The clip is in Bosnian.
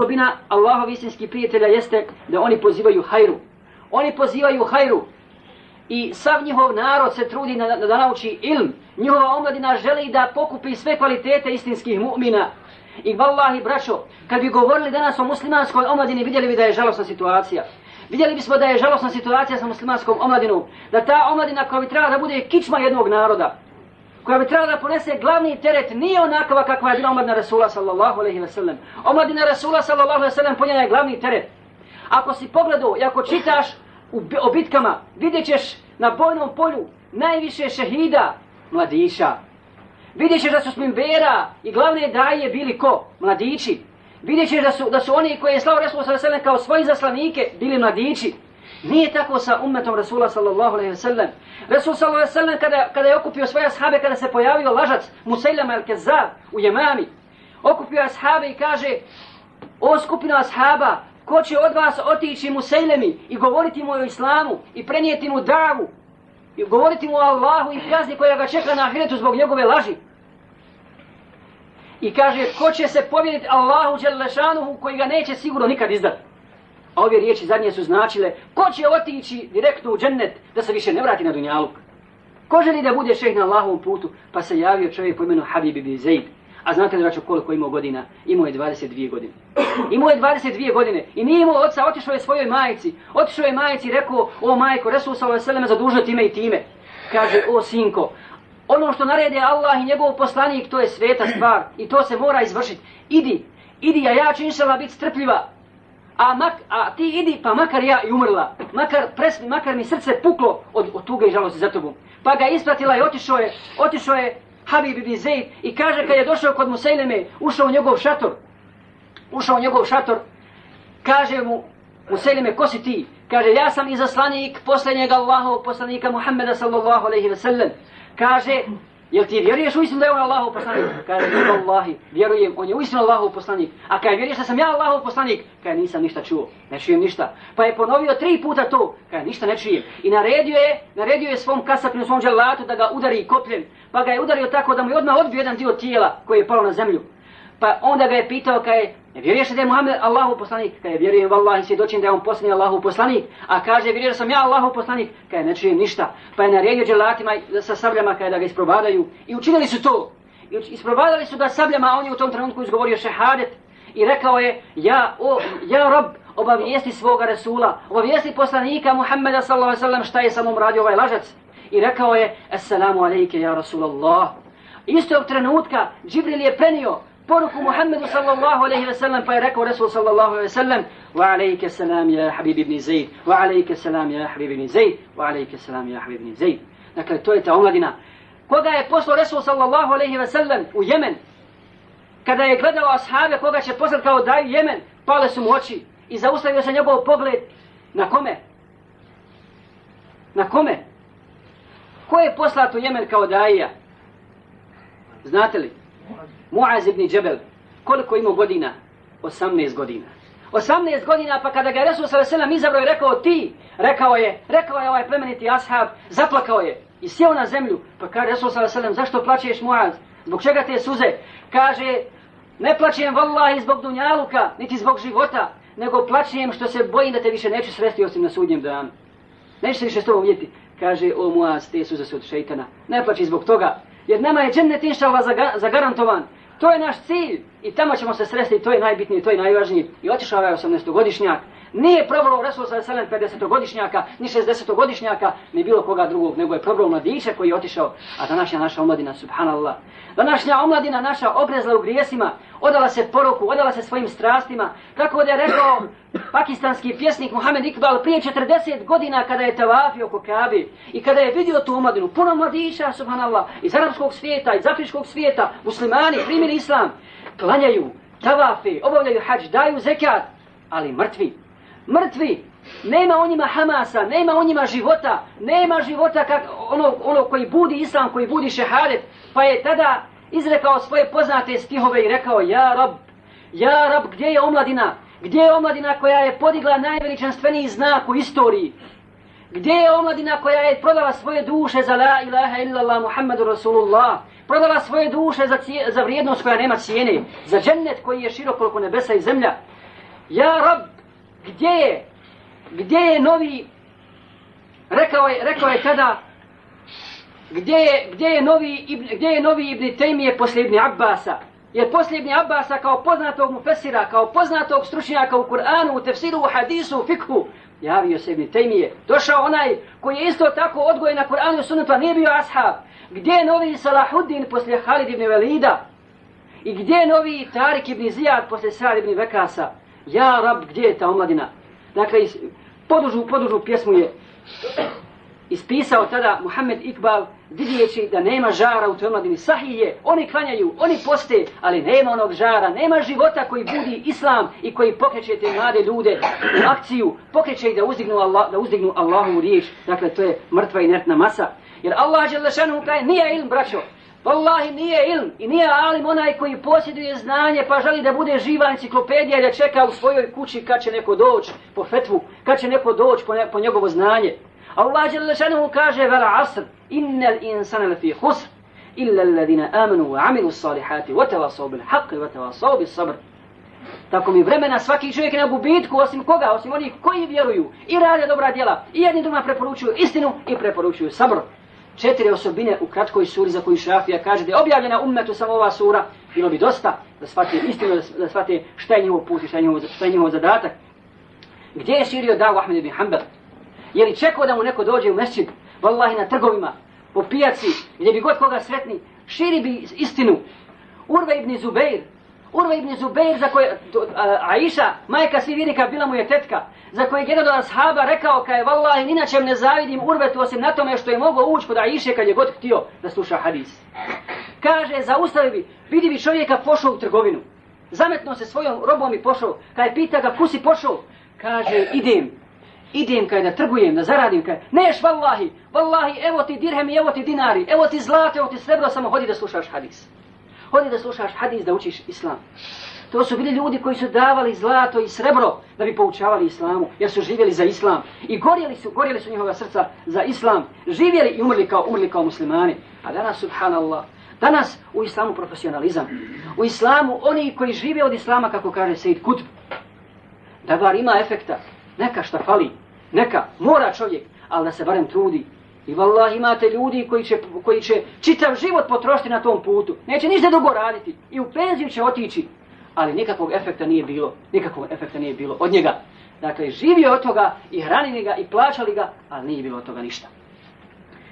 osobina Allahov istinskih prijatelja jeste da oni pozivaju hajru. Oni pozivaju hajru i sav njihov narod se trudi na, da nauči ilm. Njihova omladina želi da pokupi sve kvalitete istinskih mu'mina. I vallahi, braćo, kad bi govorili danas o muslimanskoj omladini, vidjeli bi da je žalosna situacija. Vidjeli bismo da je žalosna situacija sa muslimanskom omladinom. Da ta omladina koja bi trebala da bude kičma jednog naroda, koja bi trebala da ponese glavni teret, nije onakva kakva je bila omladina Rasula sallallahu alaihi ve sellem. Omladina Rasula sallallahu alaihi ve sellem ponjena je glavni teret. Ako si pogledao i ako čitaš u, o bitkama, vidjet ćeš na bojnom polju najviše šehida mladića. Vidjet ćeš da su smimbera i glavne daje bili ko? Mladići. Vidjet ćeš da su, da su oni koji je slao Rasul sallallahu alaihi kao svoji zaslanike bili mladići. Nije tako sa ummetom Rasula sallallahu alaihi wasallam. Rasul sallallahu alaihi wasallam kada, kada je okupio svoje ashabe, kada se pojavio lažac Musailama al Kezab u Jemami, okupio ashabe i kaže, o skupina ashaba, ko će od vas otići Musailemi i govoriti mu o islamu i prenijeti mu davu i govoriti mu o Allahu i kazni koja ga čeka na ahiretu zbog njegove laži. I kaže, ko će se povjeriti Allahu Đelešanuhu koji ga neće sigurno nikad izdati. A ove riječi zadnje su značile, ko će otići direktno u džennet da se više ne vrati na dunjaluk. Ko želi da bude šeh na Allahovom putu, pa se javio čovjek po imenu Habib ibn Zaid. A znate li račun koliko imao godina? Imao je 22 godine. Imao je 22 godine i nije imao oca, otišao je svojoj majici. Otišao je majici i rekao, o majko, Resul sa ovaj seleme zadužio time i time. Kaže, o sinko, ono što narede Allah i njegov poslanik, to je sveta stvar i to se mora izvršiti. Idi, idi, a ja ću inšala biti strpljiva. A, mak, a ti idi, pa makar ja i umrla. Makar, pres, makar mi srce puklo od, od tuge i žalosti za tobom. Pa ga ispratila i otišao je, otišao je Habib ibn Zaid i kaže kad je došao kod Musejleme, ušao u njegov šator, ušao u njegov šator, kaže mu Musejleme, ko si ti? Kaže, ja sam izaslanik posljednjeg Allahovog poslanika Muhammeda sallallahu alaihi ve sellem. Kaže, jel ti vjeruješ u istinu da je on Allahov poslanik? Kaže, ne Allahi, vjerujem, on je u istinu Allahov poslanik. A kaže, vjeruješ da sam ja Allahov poslanik? Kaže, nisam ništa čuo, ne čujem ništa. Pa je ponovio tri puta to, kaže, ništa ne čujem. I naredio je, naredio je svom kasapinu, svom dželatu da ga udari kopljen. Pa ga je udario tako da mu je odmah odbio jedan dio tijela koji je palo na zemlju. Pa onda ga je pitao, kaže, Ne vjeruješ da je Muhammed Allahu poslanik? Kaže, vjerujem vallahi svjedočim da je on posljednji Allahu poslanik. A kaže, vjeruješ da sam ja Allahu poslanik? Kaže, ne čujem ništa. Pa je naredio dželatima sa sabljama kada da ga isprobadaju. I učinili su to. I isprobadali su ga sabljama, a on je u tom trenutku izgovorio šehadet. I rekao je, ja, o, ja rob, obavijesti svoga Resula, obavijesti poslanika Muhammeda sallallahu alaihi sallam šta je samom radio ovaj lažac. I rekao je, assalamu alaike ja Rasulallah. Istog trenutka Džibril je prenio poruku Muhammedu sallallahu alaihi ve sellem, pa je rekao Resul sallallahu alaihi ve sellem, wa alaike salam ja Habib ibn Zaid, wa alaike salam ja Habib ibn Zaid, wa alaike salam ja Habib ibn Zaid. Dakle, to je ta omladina. Koga je poslao Resul sallallahu alaihi ve sellem u Jemen, kada je gledao ashabe koga će poslati kao daju Jemen, pale su mu oči i zaustavio se njegov pogled na kome? Na kome? Ko je poslat u Jemen kao dajija? Znate li? Muaz ibn Džebel, koliko ima godina? 18 godina. 18 godina, pa kada ga Resul s.a.v. izabrao i rekao ti, rekao je, rekao je ovaj plemeniti ashab, zaplakao je i sjeo na zemlju, pa kaže Resul s.a.v. zašto plaćeš Muaz? Zbog čega te suze? Kaže, ne plaćem vallahi zbog dunjaluka, niti zbog života, nego plaćem što se bojim da te više neću sresti osim na sudnjem danu. Neću se više s tobom vidjeti. Kaže, o Muaz, te suze su od šeitana. Ne plaći zbog toga, jer nama je džennet inša Allah zagarantovan. To je naš cilj i tamo ćemo se sresti to je najbitnije, to je najvažnije. I otišao ovaj 18-godišnjak. Nije probrao Resul sa 50-godišnjaka, ni 60-godišnjaka, ni bilo koga drugog, nego je probrao mladića koji je otišao, a današnja naša omladina, subhanallah. Današnja omladina naša ogrezla u grijesima, odala se poruku, odala se svojim strastima. Kako da je rekao pakistanski pjesnik Muhammed Iqbal prije 40 godina kada je tavafio oko Kabe i kada je vidio tu omladinu, puno mladića, subhanallah, iz arabskog svijeta, iz afričkog svijeta, muslimani, primili islam, klanjaju, tavafe, obavljaju hađ, daju zekat, ali mrtvi, mrtvi, nema u njima hamasa, nema u njima života, nema života kak ono, ono koji budi islam, koji budi šehadet, pa je tada izrekao svoje poznate stihove i rekao, ja rab, ja rab, gdje je omladina? Gdje je omladina koja je podigla najveličanstveniji znak u istoriji? Gdje je omladina koja je prodala svoje duše za la ilaha illallah Muhammadu Rasulullah? Prodala svoje duše za, cije, za vrijednost koja nema cijene, za džennet koji je širok koliko nebesa i zemlja. Ja rab, gdje je, gdje je novi, rekao je, rekao je tada, gdje je, gdje je novi, gdje je novi Ibn Taymiye poslije Ibn Abbasa, Jer posljednji Ibn Abbasa kao poznatog mufesira, kao poznatog stručnjaka u Kur'anu, u tefsiru, u hadisu, u fikhu, javio se Ibn Tejmije. Došao onaj koji je isto tako odgojen na Kur'anu i sunnatu, a nije bio ashab. Gdje je novi Salahuddin poslije Halid ibn Velida? I gdje je novi Tarik ibn Zijad poslije Sa'ad ibn Vekasa? Ja, rab, gdje je ta omladina? Dakle, podužu, podužu pjesmu je ispisao tada Muhammed Iqbal vidjeći da nema žara u toj mladini. Sahih je, oni klanjaju, oni poste, ali nema onog žara, nema života koji budi islam i koji pokreće te mlade ljude u akciju, pokreće ih da uzdignu, Allah, da uzdignu Allahovu riječ. Dakle, to je mrtva i inertna masa. Jer Allah je lešanu kaj nije ilm, braćo. Wallahi nije ilm i nije alim onaj koji posjeduje znanje pa želi da bude živa enciklopedija i da čeka u svojoj kući kad će neko doći po fetvu, kad će neko doći po, ne, po njegovo znanje. Allah je kaže vel asr, innal insana lafi husr, illa alladine amanu wa amilu salihati, wa tawasaw bil haqqi, wa tawasaw bil sabr. Tako mi vremena svaki čovjek na gubitku, osim koga, osim onih koji vjeruju i rade dobra djela, i jedni drugima preporučuju istinu i preporučuju sabr četiri osobine u kratkoj suri za koju Šafija kaže da je objavljena ummetu samo ova sura, bilo bi dosta da shvate istinu, da shvate šta je njihov put i šta je njihov, šta je njihov zadatak. Gdje je širio davu Ahmed ibn Hanbel? Je li čekao da mu neko dođe u mesin, vallahi na trgovima, po pijaci, gdje bi god koga sretni, širi bi istinu. Urve ibn Zubeir, Urva ibn Zubeir, za koje, Aisha, majka svi bila mu je tetka, za kojeg jedan od ashaba rekao, ka je, vallahi, inače ne zavidim Urvetu, osim na tome što je mogao ući kod Aisha kad je god htio da sluša hadis. Kaže, zaustavi bi, vidi bi čovjeka pošao u trgovinu. Zametno se svojom robom i pošao. Kaj je pita ga, kusi pošao? Kaže, idem. Idem kaj da trgujem, da zaradim kaj. Neš, vallahi, vallahi, evo ti dirhemi, evo ti dinari, evo ti zlate, evo ti srebro, samo hodi da slušaš hadis. Hodi da slušaš hadis, da učiš islam. To su bili ljudi koji su davali zlato i srebro da bi poučavali islamu, jer su živjeli za islam. I gorjeli su, gorjeli su njihova srca za islam. Živjeli i umrli kao, umrli kao muslimani. A danas, subhanallah, danas u islamu profesionalizam. U islamu oni koji žive od islama, kako kaže Sejid Kutb, da bar ima efekta, neka šta fali, neka, mora čovjek, ali da se barem trudi, I vallahi imate ljudi koji će, koji će čitav život potrošiti na tom putu. Neće ništa dugo raditi. I u penziju će otići. Ali nikakvog efekta nije bilo. Nikakvog efekta nije bilo od njega. Dakle, živio od toga i hranili ga i plaćali ga, ali nije bilo od toga ništa.